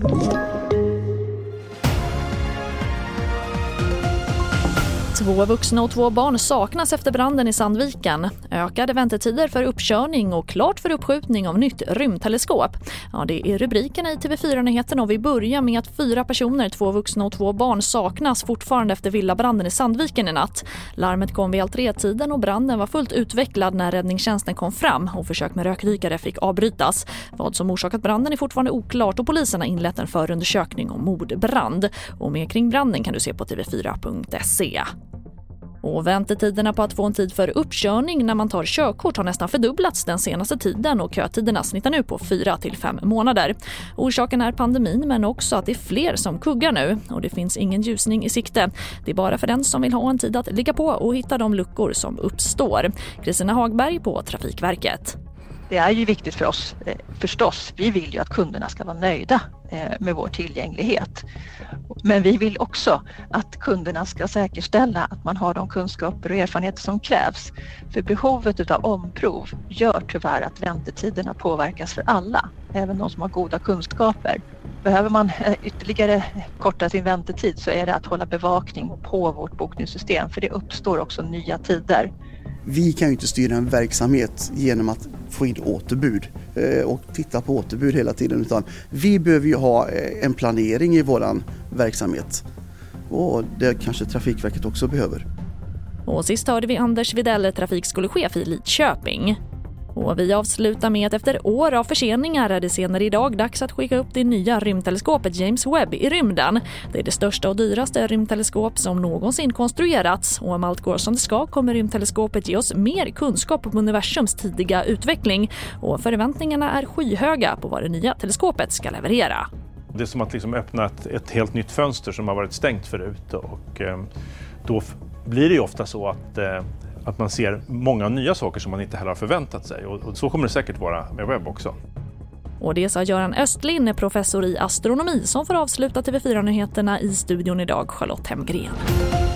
Thank you. Två vuxna och två barn saknas efter branden i Sandviken. Ökade väntetider för uppkörning och klart för uppskjutning av nytt rymdteleskop. Ja, det är rubrikerna i TV4-nyheterna och vi börjar med att fyra personer, två vuxna och två barn saknas fortfarande efter villabranden i Sandviken i natt. Larmet kom vid tiden och branden var fullt utvecklad när räddningstjänsten kom fram och försök med rökdykare fick avbrytas. Vad som orsakat branden är fortfarande oklart och polisen har inlett en förundersökning om mordbrand. Och mer kring branden kan du se på tv4.se. Och väntetiderna på att få en tid för uppkörning när man tar körkort har nästan fördubblats den senaste tiden och kötiderna snittar nu på 4 till 5 månader. Orsaken är pandemin men också att det är fler som kuggar nu och det finns ingen ljusning i sikte. Det är bara för den som vill ha en tid att ligga på och hitta de luckor som uppstår. Kristina Hagberg på Trafikverket. Det är ju viktigt för oss eh, förstås. Vi vill ju att kunderna ska vara nöjda eh, med vår tillgänglighet. Men vi vill också att kunderna ska säkerställa att man har de kunskaper och erfarenheter som krävs. För behovet av omprov gör tyvärr att väntetiderna påverkas för alla, även de som har goda kunskaper. Behöver man eh, ytterligare korta sin väntetid så är det att hålla bevakning på vårt bokningssystem för det uppstår också nya tider. Vi kan ju inte styra en verksamhet genom att få in återbud eh, och titta på återbud hela tiden utan vi behöver ju ha eh, en planering i våran verksamhet och det kanske Trafikverket också behöver. Och sist hörde vi Anders Videll, trafikskolechef i Lidköping. Och vi avslutar med att efter år av förseningar är det senare idag dags att skicka upp det nya rymdteleskopet James Webb i rymden. Det är det största och dyraste rymdteleskop som någonsin konstruerats och om allt går som det ska kommer rymdteleskopet ge oss mer kunskap om universums tidiga utveckling och förväntningarna är skyhöga på vad det nya teleskopet ska leverera. Det är som att liksom öppna ett, ett helt nytt fönster som har varit stängt förut och eh, då blir det ju ofta så att eh, att man ser många nya saker som man inte heller har förväntat sig. Och, så kommer det säkert vara med webb också. Och det sa Göran Östlin, professor i astronomi som får avsluta TV4-nyheterna i studion idag, Charlotte Hemgren.